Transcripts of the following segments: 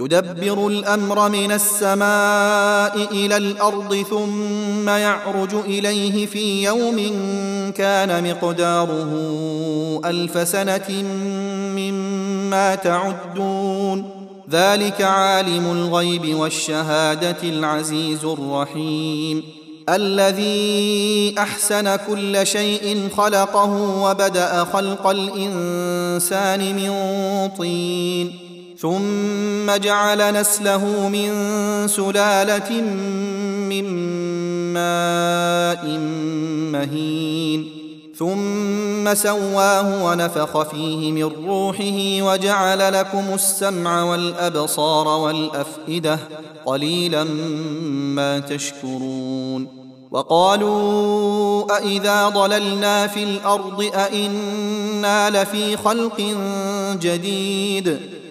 يدبر الأمر من السماء إلى الأرض ثم يعرج إليه في يوم كان مقداره ألف سنة مما تعدون. ذلك عالم الغيب والشهادة العزيز الرحيم. الذي أحسن كل شيء خلقه وبدأ خلق الإنسان من طين. ثم جعل نسله من سلالة من ماء مهين. ثم سواه ونفخ فيه من روحه وجعل لكم السمع والأبصار والأفئدة قليلا ما تشكرون. وقالوا أإذا ضللنا في الأرض أإنا لفي خلق جديد.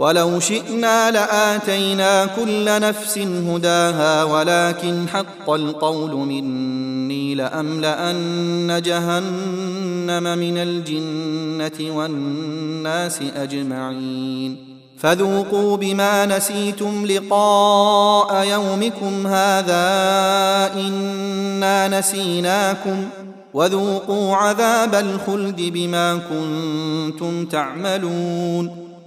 ولو شئنا لآتينا كل نفس هداها ولكن حق القول مني لأملأن جهنم من الجنة والناس أجمعين. فذوقوا بما نسيتم لقاء يومكم هذا إنا نسيناكم. وذوقوا عذاب الخلد بما كنتم تعملون.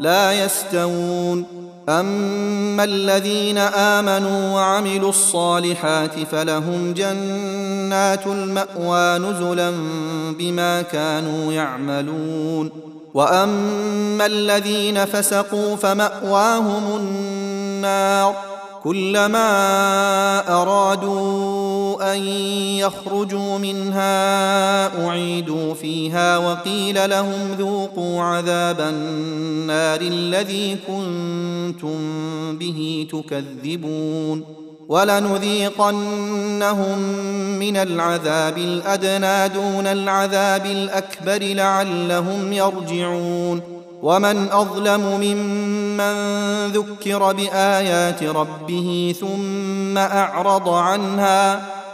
لا يستوون. أما الذين آمنوا وعملوا الصالحات فلهم جنات المأوى نزلا بما كانوا يعملون. وأما الذين فسقوا فمأواهم النار. كلما أرادوا أن يخرجوا منها أعيدوا فيها وقيل لهم ذوقوا عذاب النار الذي كنتم به تكذبون. ولنذيقنهم من العذاب الأدنى دون العذاب الأكبر لعلهم يرجعون. ومن أظلم ممن ذكر بآيات ربه ثم أعرض عنها